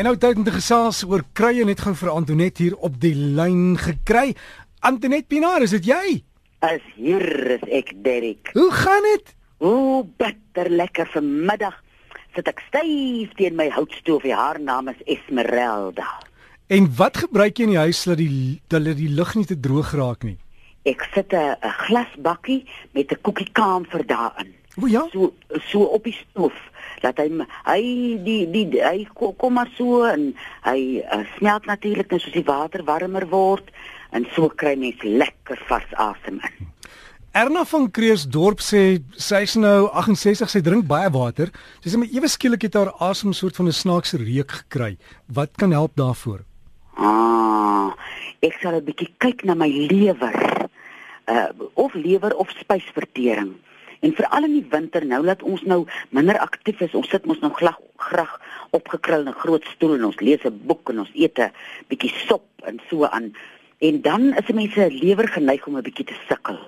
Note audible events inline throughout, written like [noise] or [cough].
En nou tyd om te gesels oor krye net gou vir Antonet hier op die lyn gekry. Antonet Pinaar, is dit jy? As hier is ek Derek. Hoe gaan dit? O, bitter lekker vanmiddag. Sit ek styf teen my houtstoofie. Haar naam is Esmeralda. En wat gebruik jy in die huis dat die dat die lug nie te droog raak nie? Ek sit 'n glasbakkie met 'n koekiekamer daarin. O ja. So so op die stoof dat hy hy die die hy kom maar so en hy uh, smelt natuurlik net soos die water warmer word en so kry mens lekker vars asem in. Erna van Kreersdorp sê sy's nou 68, sy drink baie water. Sy sê maar ewe skielik het haar asem soort van 'n snaakse reuk gekry. Wat kan help daarvoor? Ah, ek sal 'n bietjie kyk na my lewer. Uh of lewer of spysvertering. En veral in die winter nou dat ons nou minder aktief is, ons sit mos nou glad graag opgekrul in 'n groot stoel en ons lees 'n boek en ons eet 'n bietjie sop en so aan. En dan is 'n mens se lewer geneig om 'n bietjie te sukkel.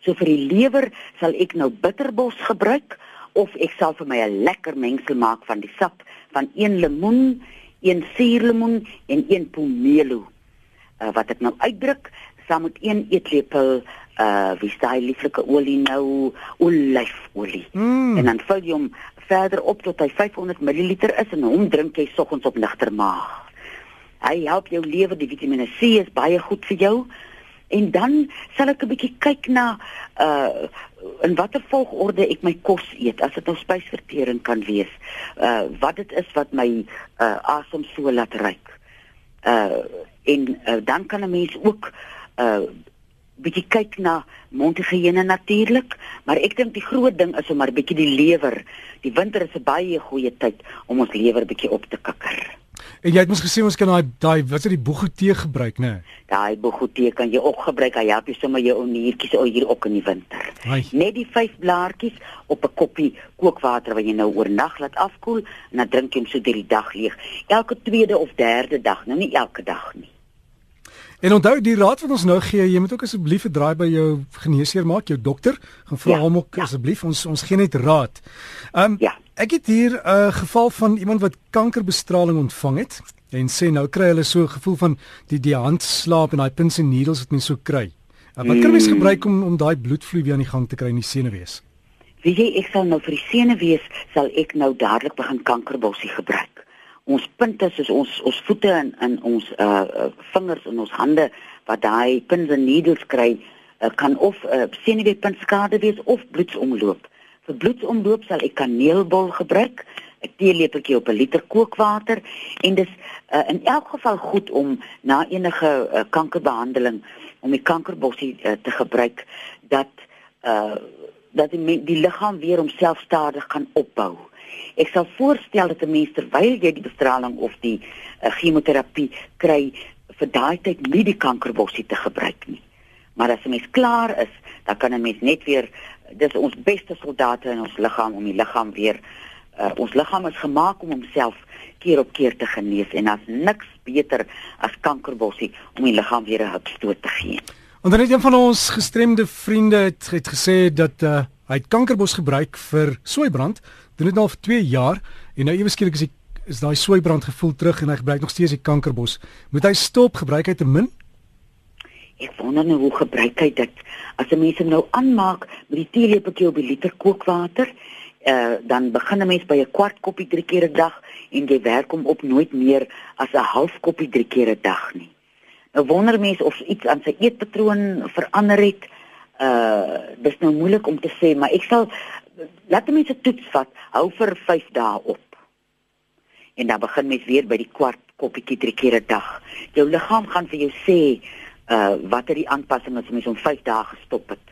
So vir die lewer sal ek nou bitterbos gebruik of ek sal vir my 'n lekker mengsel maak van die sap van een lemoen, een suurlemoen en een pomelo. Uh, wat ek nou uitdruk saam met een eetlepel uh wie sê lieflike olie nou olyfolie. Mm. En dan vul jy hom verder op tot hy 500 ml is en hom drink jy soggens op ligter maag. Hy help jou lewer, die Vitamiene C is baie goed vir jou. En dan sal ek 'n bietjie kyk na uh in watter volgorde ek my kos eet as dit nou spysvertering kan wees. Uh wat dit is wat my uh asem so laat ruik. Uh en uh, dan kan 'n mens ook uh bietjie kyk na mondhygiëne natuurlik, maar ek dink die groot ding is om maar bietjie die lewer. Die winter is 'n baie goeie tyd om ons lewer bietjie op te kikker. En jy het mos gesê ons kan daai daai wat is die boegotee gebruik, né? Nee? Daai boegotee kan jy ook gebruik. Hy help jy sommer jou oniertjies o hier ook in die winter. Ai. Net die 5 blaartjies op 'n koppie kookwater wat jy nou oornag laat afkoel en dan drink jy hom so deur die dag leeg. Elke tweede of derde dag, nou nie elke dag nie. En onthou die raad wat ons nou gee, jy moet ook asseblief 'n draai by jou geneesheer maak, jou dokter, gaan vra ja, hom ook ja. asseblief ons ons gee net raad. Ehm um, ja. ek het hier 'n uh, geval van iemand wat kankerbestraling ontvang het en sê nou kry hulle so 'n gevoel van die die handslaap en daai pins en needles wat mense so kry. Uh, wat kan mens hmm. gebruik om om daai bloedvloei weer aan die gang te kry in die senuwees? Wie jy ek sal nou vir die senuwees sal ek nou dadelik begin kankerbossie gebruik ons punte soos ons ons voete en in ons uh vingers en ons hande wat daai pins en needles kry uh, kan of uh, senuweepuntskade wees of bloedsomloop. Vir bloedsomloop sal ek kaneelbol gebruik, 'n teelepeltjie op 'n liter kookwater en dis uh, in elk geval goed om na enige uh, kankerbehandeling om die kankerbossie uh, te gebruik dat uh dat die, die liggaam weer homself stadig kan opbou. Ek sal voorstel dat 'n mens terwyl jy die bestraling of die uh, chemoterapie kry vir daai tyd nie die kankerbossie te gebruik nie. Maar as 'n mens klaar is, dan kan 'n mens net weer dis ons beste soldate in ons liggaam om die liggaam weer uh, ons liggaam is gemaak om homself keer op keer te genees en as niks beter as kankerbossie om die liggaam weer 'n hupstoot te gee. En dan het een van ons gestremde vriende het, het gesê dat uh, hy het kankerbos gebruik vir soeibrand doen dit nou vir 2 jaar en nou ewe skielik is hy is daai soeibrand gevoel terug en hy gebruik nog steeds die kankerbos. Moet hy stop gebruik hy te min? Ek wonder nou hoe gebruik hy dit. As 'n mens hom nou aanmaak met die teelepeltjie op 'n liter kookwater, uh, dan begin 'n mens by 'n kwart koppie drie keer 'n dag en jy werk hom op nooit meer as 'n half koppie drie keer 'n dag nie. Nou wonder mens of iets aan sy eetpatroon verander het. Uh dis nou moeilik om te sê, maar ek sal laat mense toets vat, hou vir 5 dae op. En dan begin mens weer by die kwart koppietjie drie keer 'n dag. Jou liggaam gaan vir jou sê uh watter die aanpassing is as mens om 5 dae gestop het.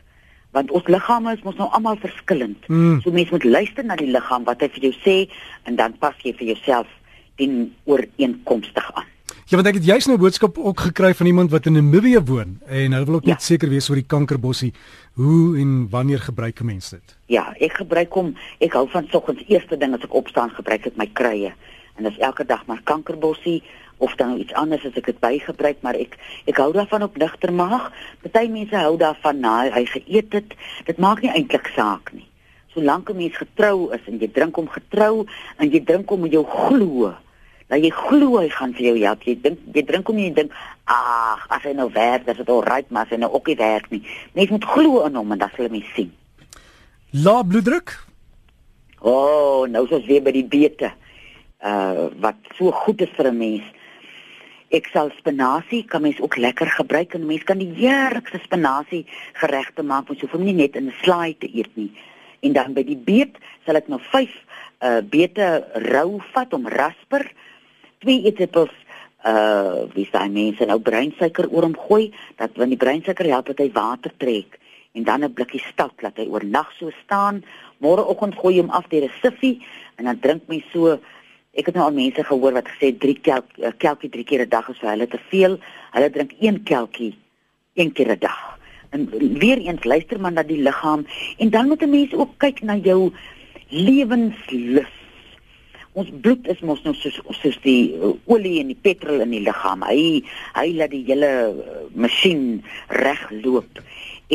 Want ons liggame is mos nou almal verskillend. Mm. So mens moet luister na die liggaam wat hy vir jou sê en dan pas jy vir jouself dien ooreenkomstig aan. Ja, want ek het juist nou 'n boodskap ook gekry van iemand wat in Namibië woon en hulle wil ook ja. net seker wees oor die kankerbossie. Hoe en wanneer gebruik 'n mens dit? Ja, ek gebruik hom. Ek hou van soggens eerste ding as ek opstaan gebruik ek my kruie. En dis elke dag maar kankerbossie of dan iets anders as ek dit bygebruik, maar ek ek hou daarvan op ligter maag. Party mense hou daarvan na hy geëet het. Dit maak nie eintlik saak nie. Solank 'n mens getrou is en jy drink hom getrou en jy drink hom met jou glo dat jy glo hy gaan vir jou help. Jy dink jy drink en jy dink, "Ag, as hy nou werk, is dit al reg, maar as hy nou ook nie werk nie." Mens moet glo in hom en dan sal jy sien. Lae bloeddruk? O, oh, nou is ons weer by die beete. Uh wat so goed is vir 'n mens. Ek sal spinasie kan mens ook lekker gebruik en mens kan die heerlikste spinasie geregte maak, mens hoef hom nie net in 'n slaai te eet nie. En dan by die beet sal ek nou 5 uh beete rou vat om rasper, 2 eetlepels uh wie sê mense nou breinsuiker oor hom gooi, dat wanneer die breinsuiker help dat hy water trek en dan 'n blikkie stout laat hy oornag so staan. Môreoggend gooi hom af deur 'n siffie en dan drink mens so ek het nou al mense gehoor wat gesê 3 kelk eh, kelkie 3 keer 'n dag is vir hulle te veel. Hulle drink 1 kelkie een keer 'n dag. En weer eens luister maar na die liggaam en dan moet 'n mens ook kyk na jou lewenslus. Ons bloed is mos nou soos soos die uh, olie en die petrol in die liggaam. Hy hy laat die hele uh, masjien reg loop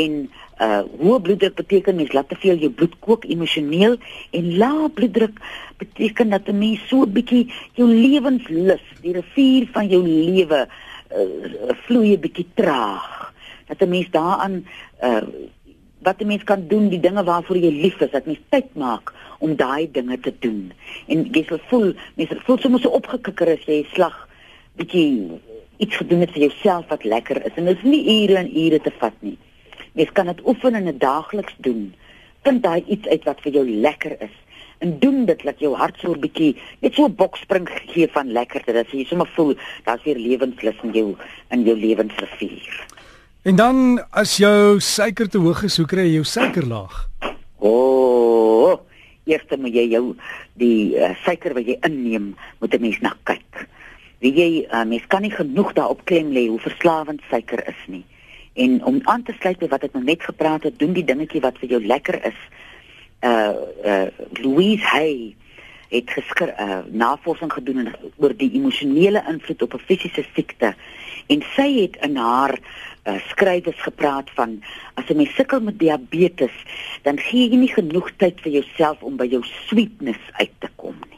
en uh hoë bloeddruk beteken mens laat te veel jou bloed kook emosioneel en lae bloeddruk beteken dat 'n mens so 'n bietjie jou lewenslus, die rivier van jou lewe uh vloei 'n bietjie traag. Dat 'n mens daaraan uh wat 'n mens kan doen, die dinge waarvoor jy lief is, dat mens tyd maak om daai dinge te doen. En jy sal voel, mens voel soms so opgekikker as jy slag bietjie iets gedoen het vir jouself wat lekker is en dit is nie ure en ure te vat nie. Mens kan dit oefen en dit daagliks doen. Vind daai iets uit wat vir jou lekker is en doen dit dat jou hart so 'n bietjie net so 'n bokspring gee van lekkerte dat jy sommer voel daar's weer lewenslus in jou in jou lewensrivier. En dan as jou suiker te hoog is, hoe kry jy jou suiker laag? O, oh, eers moet jy jou die uh, suiker wat jy inneem, moet 'n mens na kyk. Wie jy uh, mens kan nie genoeg daarop klem lê hoe verslawend suiker is nie. En om aan te sluit by wat ek nou net gepraat het, doen die dingetjie wat vir jou lekker is. Uh uh Louise Hay het geskryf uh, navorsing gedoen oor die emosionele invloed op 'n fisiese siekte en sy het in haar uh, skrywes gepraat van as jy sukkel met diabetes dan gee jy nie genoeg tyd vir jouself om by jou sweetness uit te kom nie.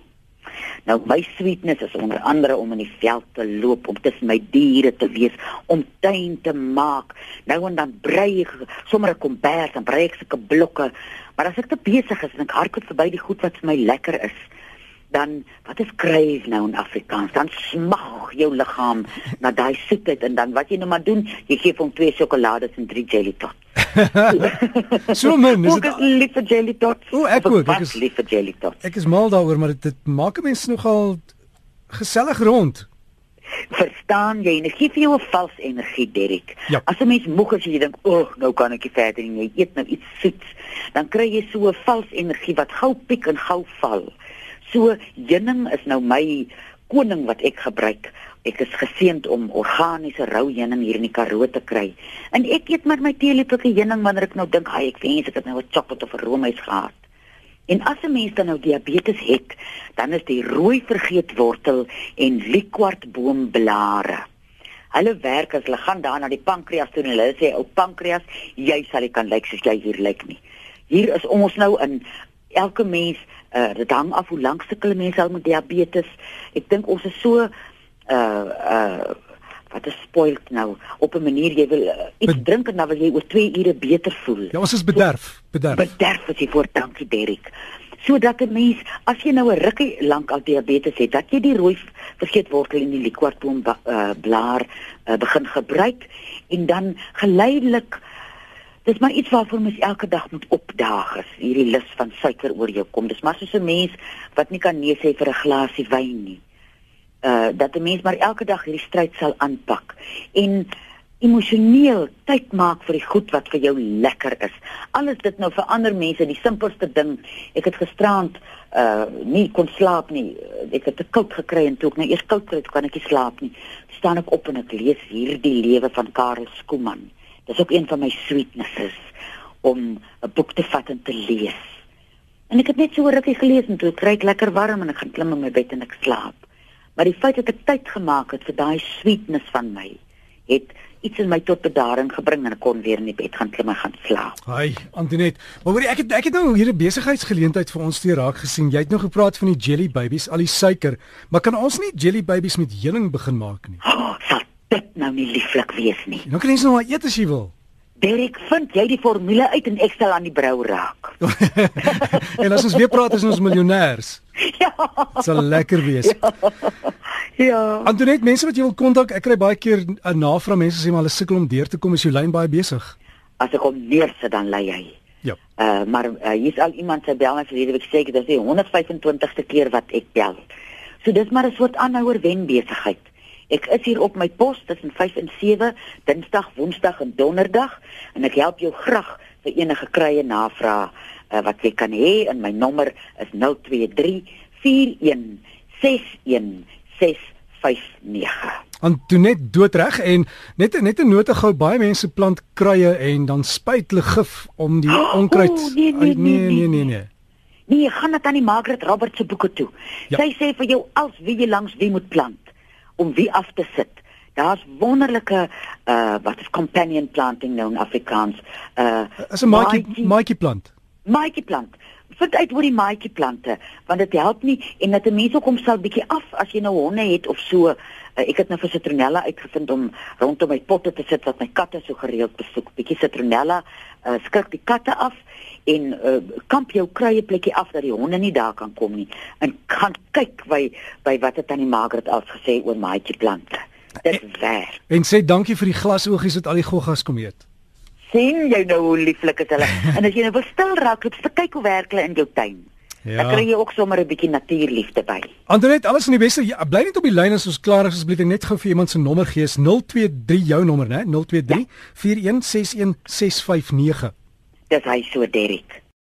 Nou my sweetness is onder andere om in die veld te loop, om tussen my diere te wees, om tuin te maak. Nou en dan brei ek sommer 'n kombers en brei ek sulke blokke. Maar as ek te besig is en ek hardloop verby die goed wat vir my lekker is, dan wat is crave nou in Afrikaans? Dan smag jou liggaam na daai soetheid en dan wat jy nou maar doen, jy gee hom twee sjokolades en drie jelly tots. [laughs] so min, is dit lief vir jelly tots? O, ek ook, ek is lief vir jelly tots. Ek is mal daaroor, maar dit maak mense nogal gesellig rond. Verstaan jy, en gee vir jou 'n vals energie, Derek. Ja. As 'n mens moeg is en jy dink, "O, oh, nou kan ek nie verder nie." Jy eet nou iets soets, dan kry jy so 'n vals energie wat gou piek en gou val. So heuning is nou my koning wat ek gebruik Ek is geseënd om organiese rou heuning hier in die Karoo te kry. En ek eet maar my teelepeltjie heuning wanneer ek nou dink, "Haai, ek wens ek het nou 'n chocolate of 'n roomys gehad." En as 'n mens dan nou diabetes het, dan is die rooi vergeetwortel en liquortboomblare. Hulle werk as hulle gaan daar na die pankreas toe en hulle sê, "Ou pankreas, jy sal nie kan lyk soos jy hier lyk nie." Hier is ons nou in elke mens, uh, dit hang af hoe lank sukkel mense al met diabetes. Ek dink ons is so uh uh wat is spoilt nou op 'n manier jy wil uh, iets Be drink en dan wil jy oor 2 ure beter voel. Ja, ons is bederf, bederf. Bederf as jy voor dankie Derek. Sodat 'n mens as jy nou 'n rukkie lank al diabetes het, dat jy die rooi vergeetwortel en die liquorboom uh, blaar uh, begin gebruik en dan geleidelik Dis maar iets waarvoor mens elke dag moet opdaag as hierdie lus van suiker oor jou kom. Dis maar soos 'n mens wat nie kan nee sê vir 'n glasie wyn nie uh dat 'n mens maar elke dag hierdie stryd sal aanpak en emosioneel tyd maak vir die goed wat vir jou lekker is. Alles dit nou vir ander mense die simpelste ding. Ek het gisterand uh nie kon slaap nie. Ek het te koud gekry en toe ek nou eers koud kry, kan ek nie slaap nie. Staan ek op en ek lees hierdie lewe van Karel Skooman. Dis ook een van my sweetnesses om 'n boek te vat en te lees. En ek het net so rukkie gelees en toe kry ek lekker warm en ek gaan klim in my bed en ek slaap. Maar die feit dat ek tyd gemaak het vir daai sweetness van my het iets in my tot bedaring gebring en ek kon weer in die bed gaan klim en gaan slaap. Hi, Antoinette. Maar hoor ek het ek het nou hier 'n besigheidsgeleentheid vir ons te raak gesien. Jy het nou gepraat van die jelly babies, al die suiker, maar kan ons nie jelly babies met heuning begin maak nie? Oh, sal nou nie lieflik wees nie. Nou kan jy nou maar eet as jy wil. Derek, vind jy die formule uit en ek sal aan die brou raak. [laughs] en as ons weer praat is ons miljonêers. [laughs] Ja. Sal lekker wees. Ja. Ja. Antoinette, mense wat jy wil kontak, ek kry baie keer 'n navraag mense sê maar hulle sukkel om deur te kom as jou lyn baie besig. As ek hom neersit dan lei hy. Ja. Uh maar uh, hier's al iemand se bel my verlede week sê ek dis die 125ste keer wat ek bel. So dis maar 'n soort aanhouer wen besigheid. Ek is hier op my pos tussen 5 en 7, Dinsdag, Woensdag en Donderdag en ek help jou graag vir enige krye navraag uh, wat jy kan hê en my nommer is 023 41 61 659. Antoinette doodreg en net net 'n nota gou baie mense plant kruie en dan spuit hulle gif om die oh, onkruid oh, nee, nee, nee, nee nee nee. Nee, gaan dit aan die Margaret Roberts se boeke toe. Ja. Sy sê vir jou als wie jy langs wie moet plant om wie af te sit. Daar's wonderlike uh wat is companion planting nou in Afrikaans. Uh is 'n maatjie maatjie plant. Maatjie plant vind uit oor die maatjie plante want dit help nie en dat 'n mens ook homself bietjie af as jy nou honde het of so. Uh, ek het nou vir citronella uitgevind om rondom my potte te sit wat my katte so gereeld besoek. Bietjie citronella uh, skrik die katte af en uh, kamp jou kruie plekkie af dat die honde nie daar kan kom nie. En gaan kyk by by wat het aan die Margaret al gesê oor maatjie plante. Dit werk. en sê dankie vir die glasoogies wat al die goggas kom eet sien jy nou hoe lieflik is hulle. [laughs] en as jy nou wil stil raak, loop jy kyk hoe werk hulle in jou tuin. Ja. Dan kry jy ook sommer 'n bietjie natuurliefde by. Andreet, alles in die beste. Ja, bly net op die lyn as ons klaar is asseblief net gou vir iemand se nommer gee. 023 jou nommer, né? 023 ja. 4161 659. Dis hy so Derek.